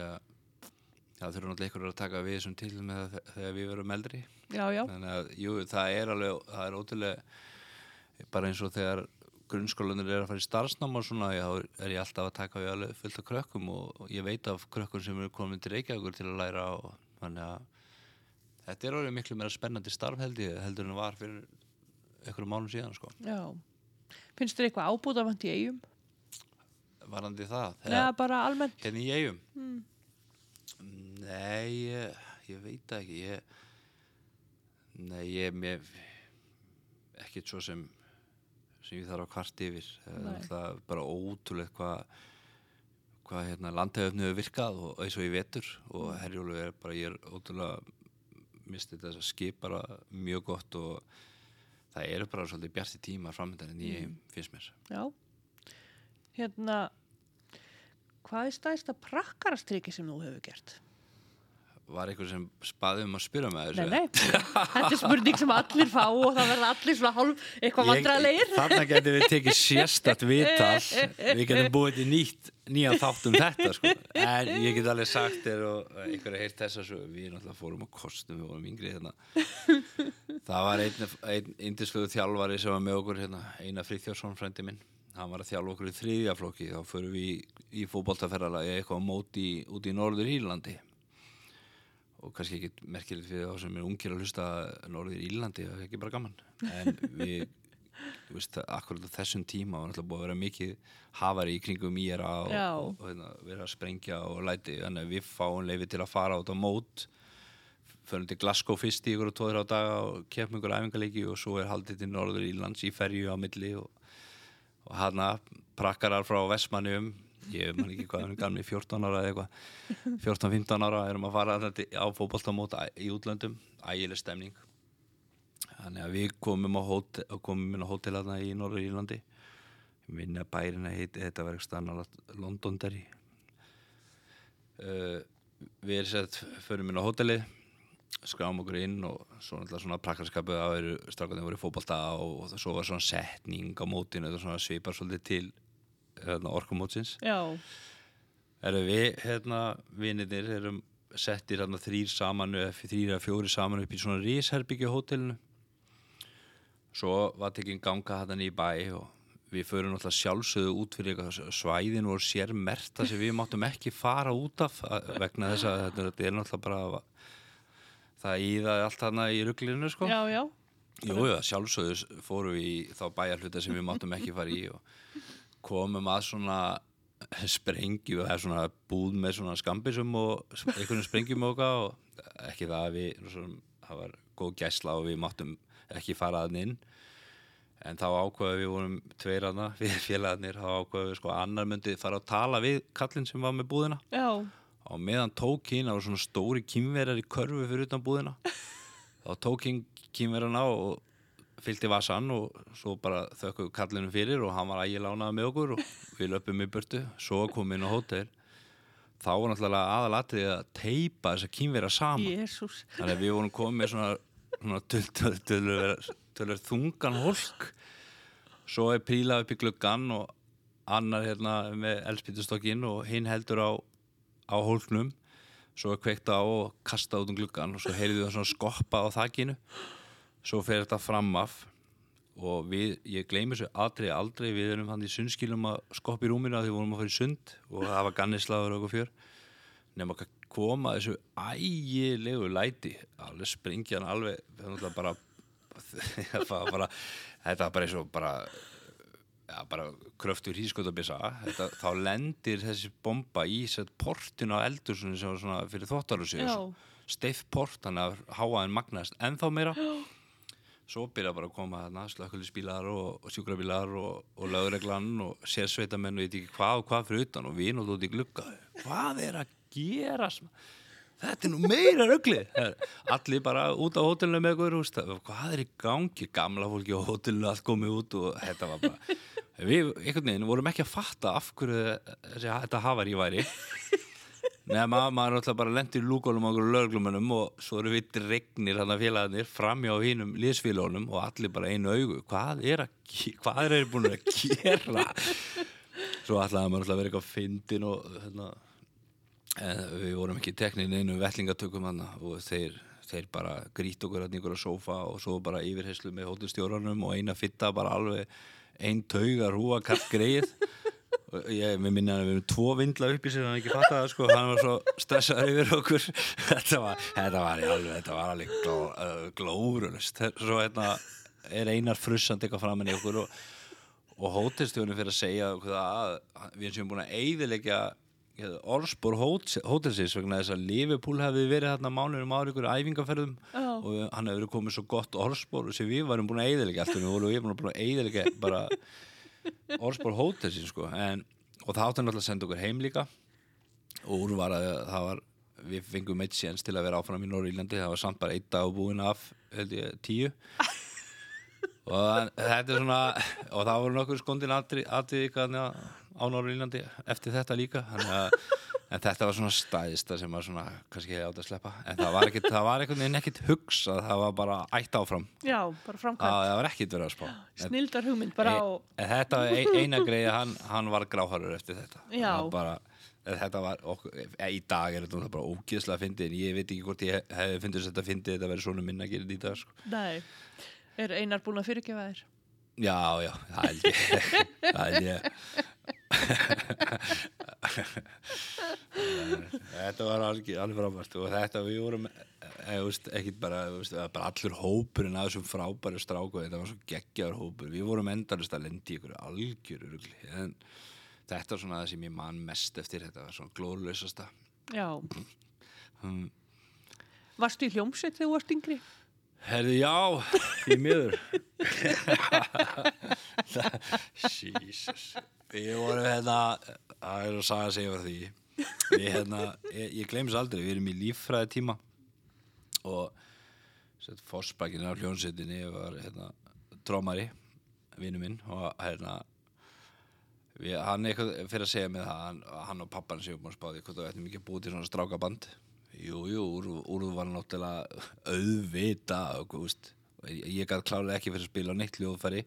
það þurfa náttúrulega einhverjur að taka við þessum til með það þegar við verum eldri já, já, þannig að jú, það er alveg það er ótrúlega bara eins og þegar grunnskólanir er að fara í starfsnám og svona, já, þá er ég alltaf að taka við alveg fullt af krökkum og, og ég veit af krökkum sem eru komin til Reykjavíkur til að læra og þannig að þetta er orðið miklu meira spennandi starf held ég heldur en það var fyrir einhverjum mánum síðan sko, já. Finnst þér eitthvað ábúðavant í eigum? varandi það Eða bara almennt? hérna í eigum Mm. Nei, ég, ég veit ekki ég, Nei, ég mér, ekkert svo sem sem ég þarf að kvart yfir það er bara ótrúlegt hvað hvað hérna landhefni hefur virkað og eins og í vetur og Mm. herjólfu er bara, ég er ótrúlega misti þess að skip bara mjög gott og það eru bara svolítið bjarti tíma framöndan en ég Mm. finnst mér Já. Hérna, hvað er stæðsta prakkarastriki sem þú hefur gert? Var eitthvað sem spaði um að spyrja með Nei, þessu? nei, þetta er spurning sem allir fá og það verða allir svona hálf eitthvað vandralegir. Þarna getum við tekið sérstætt viðtal Við getum búið til nýtt nýjan þátt um þetta sko. En ég get alveg sagt þér og einhverja heyrt þessa svo Við náttúrulega fórum á kostum, við vorum yngri hérna Það var einn, einn indisluðu þjálfari sem var með okkur hérna, Einar Friðþjórsson, frendi minn Hann var að þjálfa okkur í þriðjaflokki Þá förum við í, í fótboltaferðalagi eitthvað á móti út í Norður Írlandi og kannski ekki merkilegt fyrir þá sem er ungir að hlusta Norður Írlandi, það er ekki bara gaman. En við þú veist, akkurat á þessum tíma var náttúrulega búið að vera mikið hafari í kringum íra og, og, og hérna, vera að sprengja og læti. Þannig að við fáum leifi til að fara át á mót förum til Glasgow fyrst í ykkur og tóður á daga og kefum ykkur æfingarleiki og svo er haldið til Norður Írlands í ferju á milli og, og hana prakkarar frá Vestmannium ég man ekki hvað, hann er gamli 14 ára eða eitthvað. 14-15 ára erum að fara á fótboltamót í útlöndum. Ægileg stemning. Þannig að við komum á hótel, komum inn á hótel þarna í Norður Írlandi. Minna bærin að heiti þetta var eitthvað nálægt Londonderry uh, við erum sett förum inn á hótelið skráum okkur inn og svo náttúrulega svona prakkarskapu að eru strákarnir voru í fótbolta og, og svo var svona setning á mótinu þetta svona svipar svolítið til hérna, orkumótsins. Já, erum við hérna vinnirnir erum settir hérna þrýr saman eða þrýr eða fjóri saman upp í svona rísherbyggju hótelinu. Svo var tekinn ganga hann í bæ og við förum náttúrulega sjálfsögðu út fyrir eitthvað svæðin og sér merta sem við máttum ekki fara út af vegna þess að þetta er náttúrulega bara það íðaði allt hana í rugglinu sko. Já, já. Jú, já, sjálfsögðu fórum við í þá bæjarhluta sem við máttum ekki fara í og komum að svona sprengju og það er svona búð með svona skambisum og einhvern sprengjum og eitthvað og ekki það að við svona, það var góð gæsla og við máttum ekki fara að inn. En þá ákvaðum við vorum tveir aðna við félagarnir, þá ákvaðum við sko annar myndi fara að tala við kallinn sem var með búðina. Já, og meðan tók hinn á svona stóri kýmverjar í körfu fyrir utan búðina. Þá tók hinn kýmverjarna og fylgdi vasan og svo bara þökkum við kallinu fyrir og hann var ægir lánaði með okkur og við löpum í burtu. Svo kom við inn á hótel. Þá var náttúrulega aðalatrið að teipa þessa kýmverja saman. Jésús. þannig að við vorum komið með svona, svona tölur þungan hólk. Svo er prílað upp í gluggan og annar hérna með elspítustokkin og hinn heldur á, á hólknum. Svo er kveikt á og kastað út um gluggan og svo heyrðu það svona skoppa á þakkinu svo fer þetta fram af og við, ég gleymi þessu aldrei aldrei, við erum hann í sundskilum að skoppa í rúminu að því við vorum að fara í sund og það var gannislaður og fjör. Nema að koma þessu ægilegu læti. Alveg springja hann alveg. Náttúrulega bara, bara þetta bara eins og bara ja, bara kröftur hískotabissa þetta, þá lendir þessi bomba í sett portin á eldursunni sem var svona fyrir þóttarúsi Já. steif port, þannig að háaðin magnast ennþá meira svo byrja bara að koma þarna slökkulisbílar og, og sjúkrabílar og, og lögreglan og sérsveitamenn og ég veit ekki hvað og hvað fyrir utan og við náttúrulega út í glugga. Hvað er að gera þetta er nú meira röggli allir bara út á hótelinu með ykkur húst, hvað er í gangi? Gamla fólki á hótelinu allt komið út og þetta var bara við einhvern veginn vorum ekki að fatta af hverju þetta hafar í væri nema maður náttúrulega bara lendir lúkólum á einhverju lögreglumennum og svo eru við dregnir hann að félagarnir framjá hínum liðsfélónum og allir bara einu augu. Hvað er að, þeir búin að gera? Svo ætlaði maður náttúrulega að vera eitthvað fyndin og hérna, við vorum ekki teknin einu vellingatökum hann og þeir, þeir bara grít okkur ykkur á sófa og svo bara yfirheyslu með hótelstjóranum og eina fitta bara alveg ein tauga rúa kallt greið ég, minna að við erum tvo vindla upp í sig hann ekki fatta það sko, hann var svo stressaður yfir okkur. Þetta var, þetta var alveg þetta var alveg gló, uh, glórulust svo hérna er einar frussand eitthvað framan í okkur og, og hótelstjóðinu fyrir að segja að við séum búin að eyðilegja orðspor hótelsins vegna þess að Liverpool hefði verið þarna mánuðum ári ykkur æfingaferðum Já. og hann hefði verið komið svo gott orðspor sem við varum búin að eyðilegja allt og við vorum búin að eyðilegja bara orðspor hótelsin sko en, og það áttu náttúrulega að senda okkur heim líka. Og úr var að það var við fengum eitt séns til að vera áfram í Norrýlandi það var samt bara eitt dag búin af held ég, tíu. Og það- þetta er svona og það voru nokkur skondin aðrið á Norrýlandi eftir þetta líka þannig að En þetta var svona stæðista sem var svona kannski hefði átt að sleppa. En það var ekkit, það var einhvern veginn ekkit hugsað, það var bara ætt áfram. Já, bara Það, framkvæmt. það var ekkit verið að spá. Snildar hugmynd bara á... en þetta var ein, eina greið, hann, hann var gráharur eftir þetta. Já. Það Bara, þetta var, okkur, e, í dag er þetta bara ógeðslega að fyndi, en ég veit ekki hvort ég hefði fyndið þetta að fyndi þetta verið svona minna að gera þetta í dag, sko. Nei. Er einar búin að fyrirgefa þér? Já, já, það held ég. ég. þetta var alveg, alveg frábært og þetta við vorum veist, ekkit bara, bara allur hópurinn af þessum frábæri stráku þetta var svo geggjaður hópur við vorum endarist að lendi í ykkur algjöru rugli en þetta er svona það sem ég man mest eftir þetta var svona glóðlausasta Já. hmm. Varstu í hljómsveit þegar þú varst yngri? Herði, já, því miður Jesus Við vorum hérna það er að saga að segja var því við hérna, ég, ég gleymis aldrei. Við erum í líffræði tíma og sett fórsbakinn á hljónsettinni var hérna trómari, vinnu minn og hérna við, hann eitthvað fyrir að segja mig það hann, hann og pappan séu búin að spáði hvort það ættum ekki að búið til svona strákaband. Jú, jú, úr, úr var náttúrulega auðvita og veist, ég, ég gæti klálega ekki fyrir að spila á neitt hljóðfæri.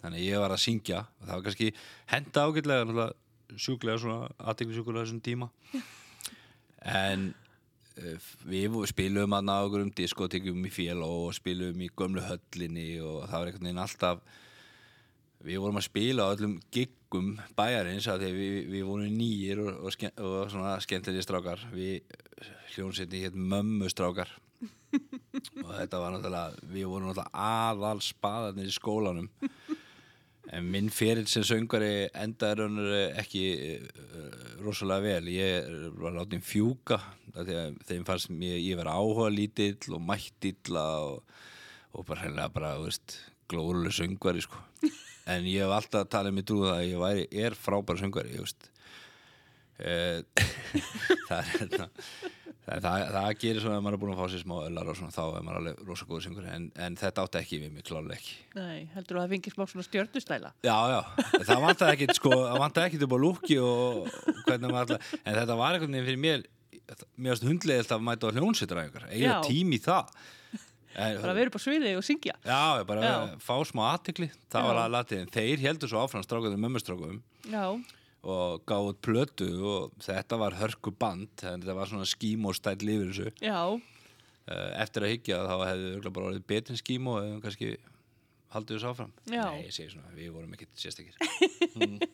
Þannig að ég var að syngja og það var kannski henda ágætlega sjúklega svona aðtekli sjúklega þessum tíma. En eh, við vo- spiluðum að ná okkur um diskotekjum í fél og spiluðum í gömlu höllinni og það var einhvern veginn alltaf við vorum að spila á öllum giggum bæjarins að því að við, við vorum nýjir og, og, ske, og svona skemmtilegir strákar. Við hljónsetni hétt mömmu strákar. Og þetta var náttúrulega við vorum náttúrulega aðal spaðarnir í skólanum en minn ferill sem söngari endaði raunur ekki uh, rosalega vel. Ég var látið fjúka af því að þeim fannst mér ég vera áhuga lítill og mættill og, og bara hreinlega bara, þú veist, glóruleg söngvari sko. En ég hef alltaf talið mér trúið að ég væri, er frábæra söngvari, ég veist. Eh, það er hérna það, það, gerir svona að maður er búin að fá sér smá öllar og svona þá er maður alveg rosa góður syngur en, en þetta átti ekki við mig klálega ekki Nei, heldur þú að það fengi smá svona stjörnustæla? Já, já, það vantaði ekkit sko, það vantaði ekkit upp á lúki og hvernig maður alltaf, en þetta var einhvern veginn fyrir mér mér varst hundlegilegt að mæta á hljónsitræðingar eiga Já. tími í það en, Bara vera upp á sviði og syngja? Já, bara Já. fá smá aðtikli það Já. var að latið, en þeir heldur svo áfram og gáðu út plötu og þetta var hörku band þetta var svona skímóstæll yfir þessu. Já, Eh, eftir að hyggja þá örugglega bara orðið betri en skímó eða kannski haldið þessu áfram. Já. Nei, ég segi svona, við vorum ekkit sérstakir.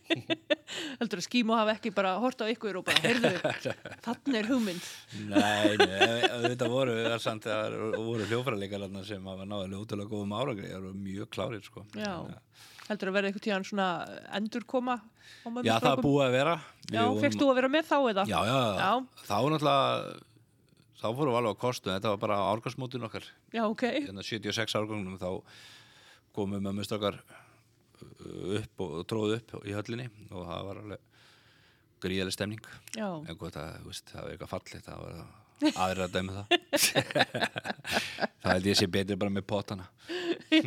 Heldur að skímu hafa ekki bara hort á ykkur og bara, heyrðu, þannig er hugmynd. Nei, nei, þetta voru að voru hljófæraleikar sem hafa náðilega útrúlega góðum árangri það voru mjög klárir sko. Já, En, heldur að vera eitthvað tíðan svona endurkoma Já, það er búið að vera. Við Já, vorum- fegst þú að vera með þá eða? Já, já, Já. þá náttúrulega þá fórum við alveg á kostu þetta var bara árgangsmótin okkar. Já, ok. hérna 76 árgangnum þá komum mömmustrakar upp og, tróðu upp í höllinni og það var alveg gríðaleg stemning. Já, en gott að þú veist, það var eitthvað fallið það var aðra að dæmi það það held ég sé betri bara með potana já.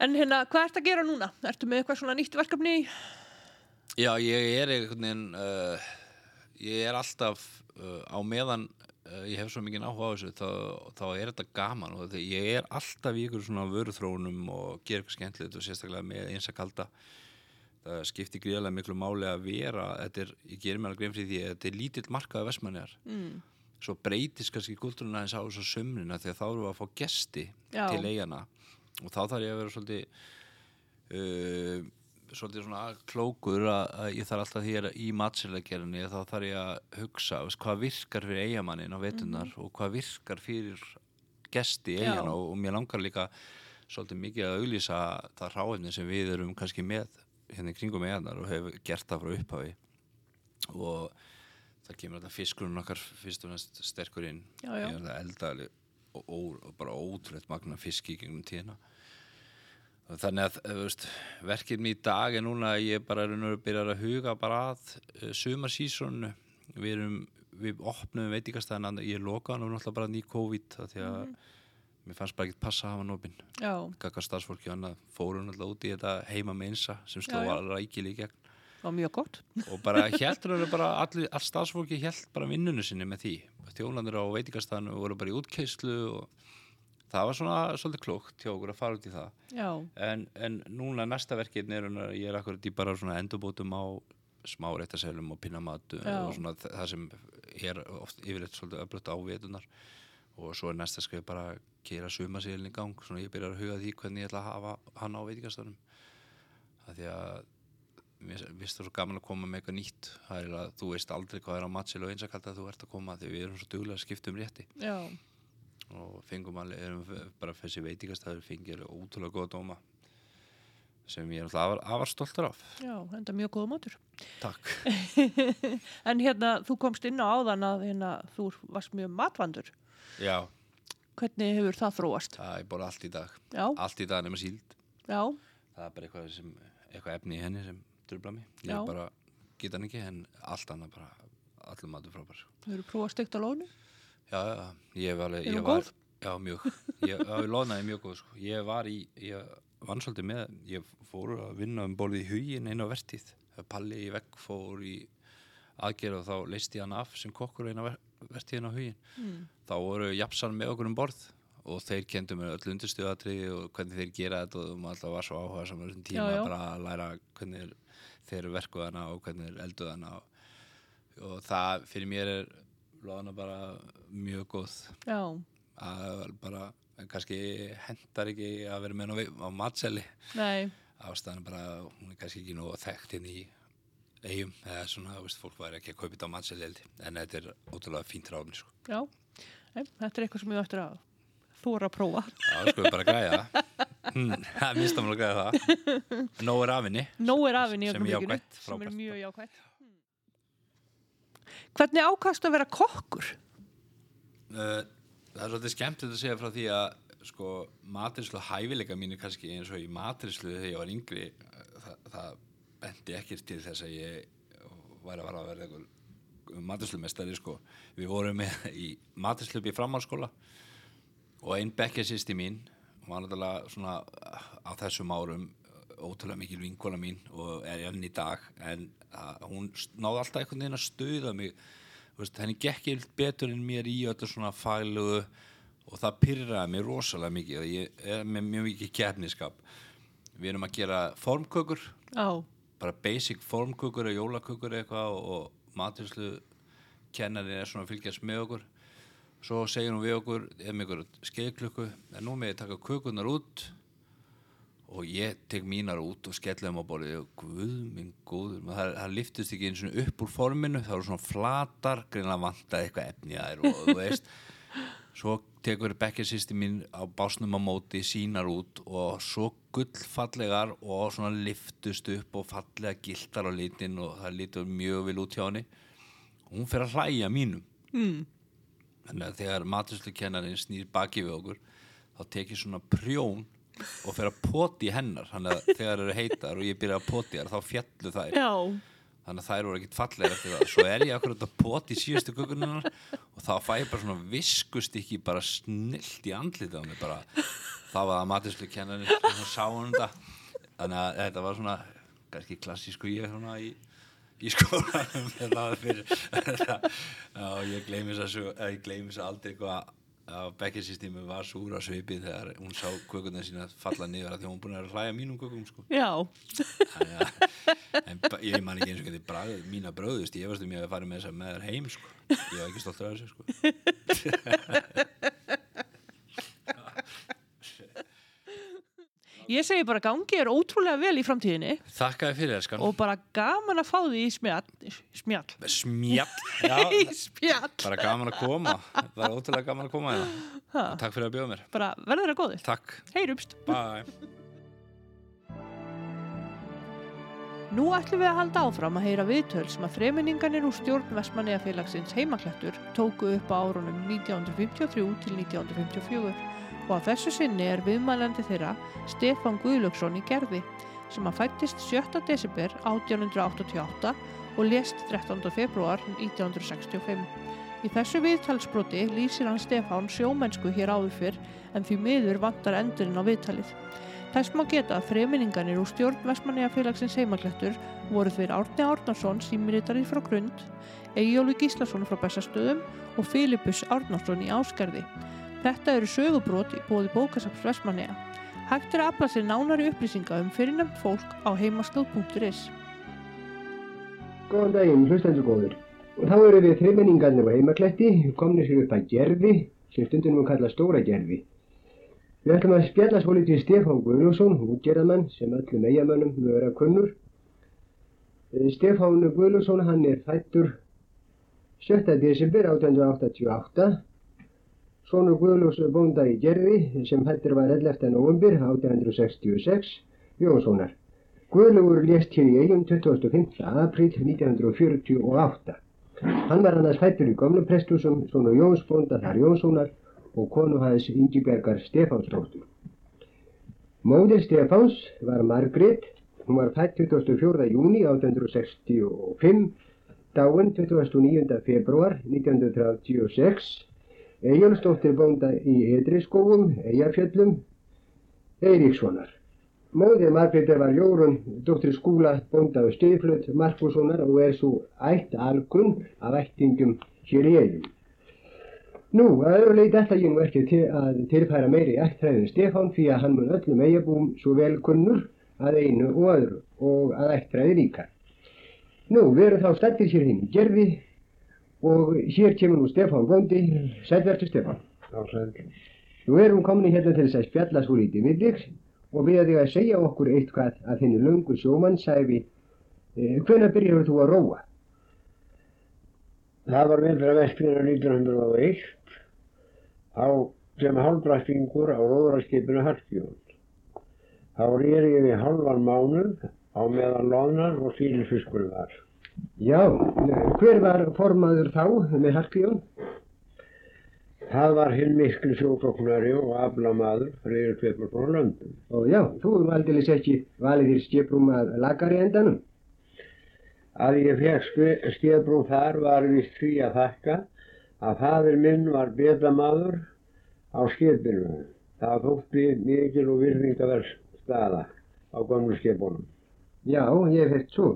en hérna, hvað ert að gera núna? Ertu með eitthvað svona nýtt verkefni? Já, ég er einhvern veginn uh, ég er alltaf uh, á meðan uh, ég hef svo mikið áhuga á þessu þá, þá er þetta gaman og ég er alltaf í ykkur svona vöruþróunum og gera eitthvað skemmtilegt og sérstaklega með eins að kalda það skiptir gríðarlega miklu máli að vera þetta er, ég gerir mér alveg grein fyrir því að þetta er lítill markaða vestmannjar Mm. svo breytist kannski kultúruna eins á þessu sömrina því að þá erum við að fá gesti Já. til eigana og þá þarf ég að vera svolítið uh, svolítið svona klókur að, að ég þarf alltaf því að í matsilegerinni þá þarf ég að hugsa veist, hvað virkar fyrir eigamannin á vetunar og hvað virkar fyrir gesti eigana og, og mér langar líka svolítið mikið að auglýsa það ráefni sem við erum kannski með hérna í kringum eiganar og hefur gert það frá upphafi. Og það kemur þetta fiskurinn okkar fyrst og næst sterkur inn. Já, já. ég er það eldaðali og, og, og bara ótrúleitt magna fiski í gegnum tíðina. Og þannig að verkefni í dag er núna að ég bara er að byrja að huga bara að uh, sumarsísonu við erum, við opnum veitingastæðan ég lokaði hann náttúrulega bara ný COVID af því að mér fannst bara ekki passa að hafa Já, gaggar starfsfólki og annað. Fórum náttúrulega út í þetta heima með einsa sem sló Já, já. alveg rækilega í gegn. Það var mjög gott. og bara heldur hann bara allir, all starfsfólki held bara vinnunni sinni með því. Þjólandir á veitingastæðinu voru bara í útkeislu og það var svona svolítið klókt hjá okkur að fara út í það. En, en núna næsta verkefni er ég er akkurat í bara svona endurbótum á smá réttaselum og pinnamatu og svona það sem er oft yfirleitt svolítið öflutt á vetunar og svo er næsta skrif bara að gera sumasílinn í gang. Svona ég byrjar að huga því hvernig ég ætla að hafa hann á veitingastöðunum af því að mér finnst það svo gaman að koma með eitthvað nýtt. Það er að þú veist aldrei hvað er á matsil og eins að þú ert að koma því við erum svo duglega að skipta um rétti. Já, og fengum alveg, erum bara þessi veitingastæður fengið ótrúlega góða dóma sem ég er alltaf afar, stoltur af. Já, enda mjög góða mátur. Takk. En hérna, þú komst inn á áðan að hérna, þú varst mjög matvandur. Já, Hvernig hefur það þróast? það er bara allt í dag Já, allt í dag nema síld já, það er bara eitthvað, sem, eitthvað efni í henni sem trubla mig ég Já. bara geta hann ekki en allt annað bara allum matur frábær þú eru prófað steikt á lónu. Já, já, ég hef alveg Er hún góð? Já, mjög Ég, ég loðnaði mjög góð sko. Ég var í, ég vann svolítið með ég fór að vinna um bólið í hugin einu á vertíð Palli í vegg fór í aðgerð og þá leisti hann af sem kokkur einu á ver vertíðin á hugin Mm. þá voru japsan með okkur um borð og þeir kendu mér öll undirstöðatriði og hvernig þeir gera þetta og maður alltaf var svo áhuga saman þessum tíma Já, já. bara að læra hvernig þeir verkuð hana og hvernig þeir elduð hana og og það fyrir mér er loðana bara mjög góð. Já, að bara kannski hendar ekki að vera með henn á, matseli. Nei, ástæðan bara, hún er kannski ekki nú þekkt inn í eigum eða svona, þú veist, fólk væri ekki að kaupa þetta á ég. en þetta er ótrúlega fínt ráðni sko. já. Nei, þetta er eitthvað sem ég ættir að þóra að prófa. Já, sko bara græja það Hm, Það er minnstamlega að græja það Nóg er afinni Nóg er afinn í Sem jákvætt, sem er mjög jákvætt. Hvernig ákast að vera kokkur? Uh, Það er svolítið skemmtilegt að segja frá því að sko, matrislu hæfileika mínu kannski eins og í matrislu þegar ég var yngri uh, það, það bendi ekkert til þess að ég væri að vara að verða einhver matrislumestari sko. Við vorum í matrislu upp í framhalskóla og einn bekkjarsýsti mín var náttúrulega svona á þessum árum ótrúlega mikil vinkona mín og er enn í dag en uh, hún náði alltaf einhvern veginn að stuða mig. Veist, henni gekk ég betur en mér í öllu svona fælugu og það pyrraði mig rosalega mikið og ég er með mjög mikið kefniskap við erum að gera formkökur. Já, bara basic formkökur og jólakökur eitthvað og maturslu kennari er svona að fylgjast með okkur. Svo segir hún við okkur ef með ykkur skeiðklukku en nú með ég taka kökunar út. Og ég tek mínar út og skelli þeim á borðið. Og guð minn góður það, það liftist ekki eins og upp úr forminu það eru svona flatar, greinlega vantaði eitthvað efni að þær og þú veist svo tekur bekkjarsýsti mín á básnum á móti sínar út og svo gullfallegar og svona liftust upp og fallega giltar á litin og það lítur mjög vel út hjá henni. Hún fer að hlæja mínum. Mm. þannig að þegar maturslu snýr baki við okkur þá tek ég svona prjón og fer að poti hennar. Þannig að þegar það eru heitar og ég byrja að poti þar þá fjallu þær. Já, þannig að þær voru ekkit fallega eftir það. Svo er ég akkurat að poti síðustu kökunnar og þá fæ ég bara svona viskustykki bara snilt í andlitið á mig bara. Þá var það maturslu kennarinn sem sá hún þetta. Þannig að þetta var svona kannski klassísku ég svona í í skólanum það fyrir já, ég gleymi þess að ég gleymi þess að aldrei eitthvað að bekkjarsýstími var súra svipið þegar hún sá kökunna sína falla niður að því hún búin að hlæja mínum kökum sko. já, Þannig að- ég man ekki eins og hvernig bragð, mína bröðust ég veist um ég að fara með þess að með þær heim sko. ég var ekki stoltur af þessu sko. Ég segi bara gangi er ótrúlega vel í framtíðinni. Þakkaði fyrir það skan og bara gaman að fá því í smjall, smjall, smjall? Í smjall, bara gaman að koma. Það er ótrúlega gaman að koma hérna. Takk fyrir að bjóða mér. Bara verður það góðir, takk, heyrumst. bye. Nú ætlum við að halda áfram að heyra viðtöl sem að þreminninganir úr stjórn Vestmanneafélagsins heimaklættur tóku upp á árunum 1953 til 1954 og að þessu sinni er viðmælandi þeirra Stefán Guðlöksson í Gerði sem að fættist 7. desember 1888 og lést 13. februar 1965. Í þessu viðtalsbroti lýsir hann Stefán sjómennsku hér áður fyrr en því miður vantar endurinn á viðtalið. Þess má geta að þreminninganir úr stjórn Vestmanneafélagsins heimaklættur voru þeir Árni Árnarsson símiritarið frá Grund, Egjólu Gíslason frá Bessastöðum og Filipus Árnarsson í Áskerði. Þetta eru sögubrót í bóði bókasaps Vestmannea. Hægt er að afla sér nánari upplýsinga um fyrirnefnt fólk á heimaslóð.is. Góðan daginn, hlustendur góður. Og þá eru við þreimenningarnir á heimaklætti, komnir sér upp að gerfi, sem stundum við kalla stóra gerfi. Við ætlum að spjalla svolítið Stefán Guðlússon, útgerðamann, sem öllum eigamönnum vera kunnur. Eh, Stefán Guðlússon, hann er fættur 7. desember 1888. Sónur Guðlús bónda í gerfi, sem fættur var 11. november 1866, Jónssonar. Guðlaugur lést hér í eigum 25. apríl 1948. Hann var annars fættur í gömlum prestúsum, svona Jónsbónda þar Jónssonar og konu hans Ingibergar Stefánsdóttur. Móðir Stefáns var Margrét, hún var fætt 24. júni 1865, dáin 29. februar 1936, Eyjálfsdóttir bónda í Edriskóum, Eyjafjöllum, Eiríkssonar. Móðir Margrétar var Jórun, dóttir skúla, bónda og stiðflut Markussonar og er svo ætt alkunn af ættingum hér í eigum. Nú, að öðru leiti ætla ég nú ekki til að tilfæra meiri ættræðin Stefán því að hann mun öllum eigabúum svo vel kunnur að einu og öðru og að ættræði líka. Nú, við erum þá stættir sér hinn í gerði og hér kemur nú Stefán Bóndi, sætvertu Stefán. Já, sæl. Nú erum komin hérna til þess að spjalla svo lítið við þig og við að þig að segja okkur eitthvað að þinni löngu sjómannsæfi. Eh, hvenær byrjar þú að róa? Það var vindra vestfyrir 1901 á sem hálfdrættingur á róðraskipinu Harkjón. Þá rýr ég við halvan mánuð á meðan loðnar og sílfiskur var. Já, hver var formaður þá með Harkjón? Það var hinn miklu sjókoknari og aflamaður Freyr Pepparsson Löndum. Og já, þú erum aldrei ekki valið þér skiprum að lagari endanum. Að ég fekk skefbrún þar var vist því að þakka að fadir minn var betamaður á skipinu. Það þótti mikil og virðingaverð staða á gamlu skipunum. Já, ég hef hert svo.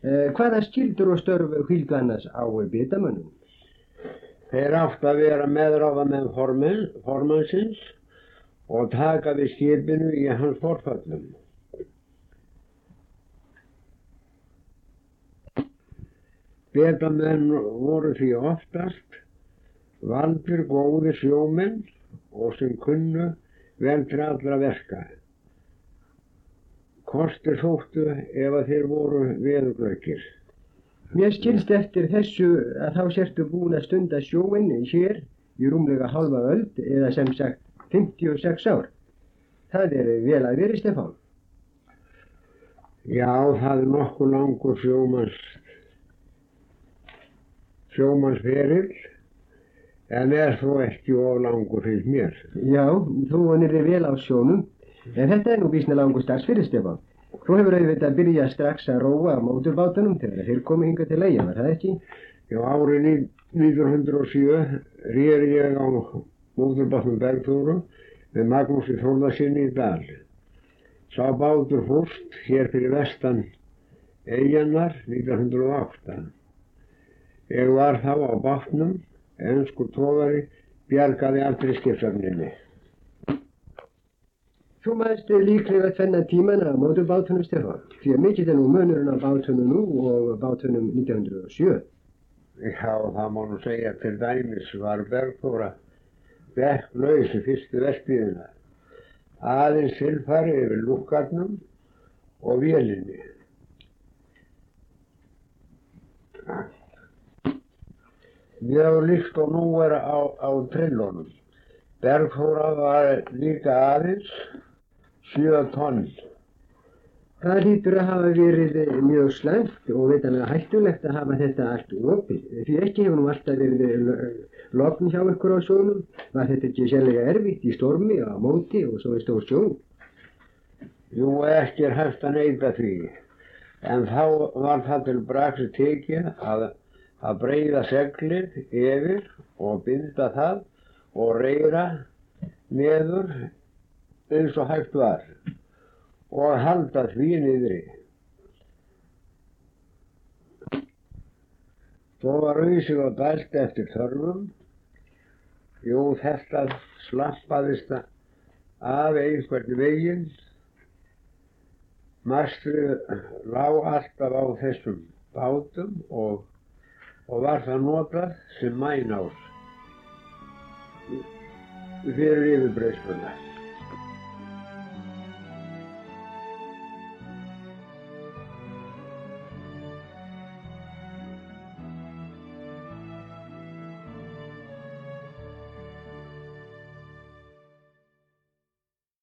Eh, hvaða skildur og störf hvildu annars á betamönnum? Þeir átt að vera meðráða með formen, formansins og taka við skipinu í hans forfallum. Betamenn voru því oftast valdir góði sjómenn og sem kunnu vel til allra verka. Kostir þóttu ef að þeir voru veðuglökir. Mér skilst eftir þessu að þá sértu búin að stunda sjóin hér í rúmlega halva öld eða sem sagt 56 ár. Það er vel að veri Stefán. Já, það er nokkuð langur sjómans, sjómansferill en er þó ekki of langur fyrir mér. Já, þú vonir þig vel á sjónum en þetta er nú vísna langur starfs fyrir Stefán. Þú hefur auðvitað byrjað strax að róa á móturbátunum þegar þeir komið hinga til leiða, var það ekki? Já, árið 1907 rýr ég á móturbátunum Bergþóru með Magnúsi Þórðarsinni í Dal. Sá bátur fórst hér fyrir vestan Eyjannar 1908. Ég var þá á bátnum, ennsku tóðari, bjargaði aldrei skipsafninni. Þú maðurst líklega tvenna tíman að móturbátunum Stefán, því að mikill er nú munurinn á bátunum nú og bátunum 1907. Já, það má nú segja til dæmis var Bergþóra vekklaus í fyrstu vestbíðina. Aðeins tilfari yfir lúkarnum og vélinni. Mjög líkt og nú er á, á trillunum. Bergþóra var líka aðeins 7 tonn. Það hlýtur að hafa verið mjög slæmt og veitanlega hættulegt að hafa þetta allt opið. Því ekki hefur nú alltaf verið lokn hjá ykkur á sjónum. Var þetta ekki sérlega erfitt í stormi og á móti og svo í stór sjón? Jú, ekki er hægt að neyta því. En þá var það til braksi tekið að, að breyða seglið yfir og binda það og reyra neður eins og hægt var og halda því niðri. Þó var auðsig og dælt eftir þörfum. Jú, þetta slappaðist af einhvern veginn. Mastrið lág alltaf á þessum bátum og, og var það notað sem mænás fyrir yfirbreyslunar.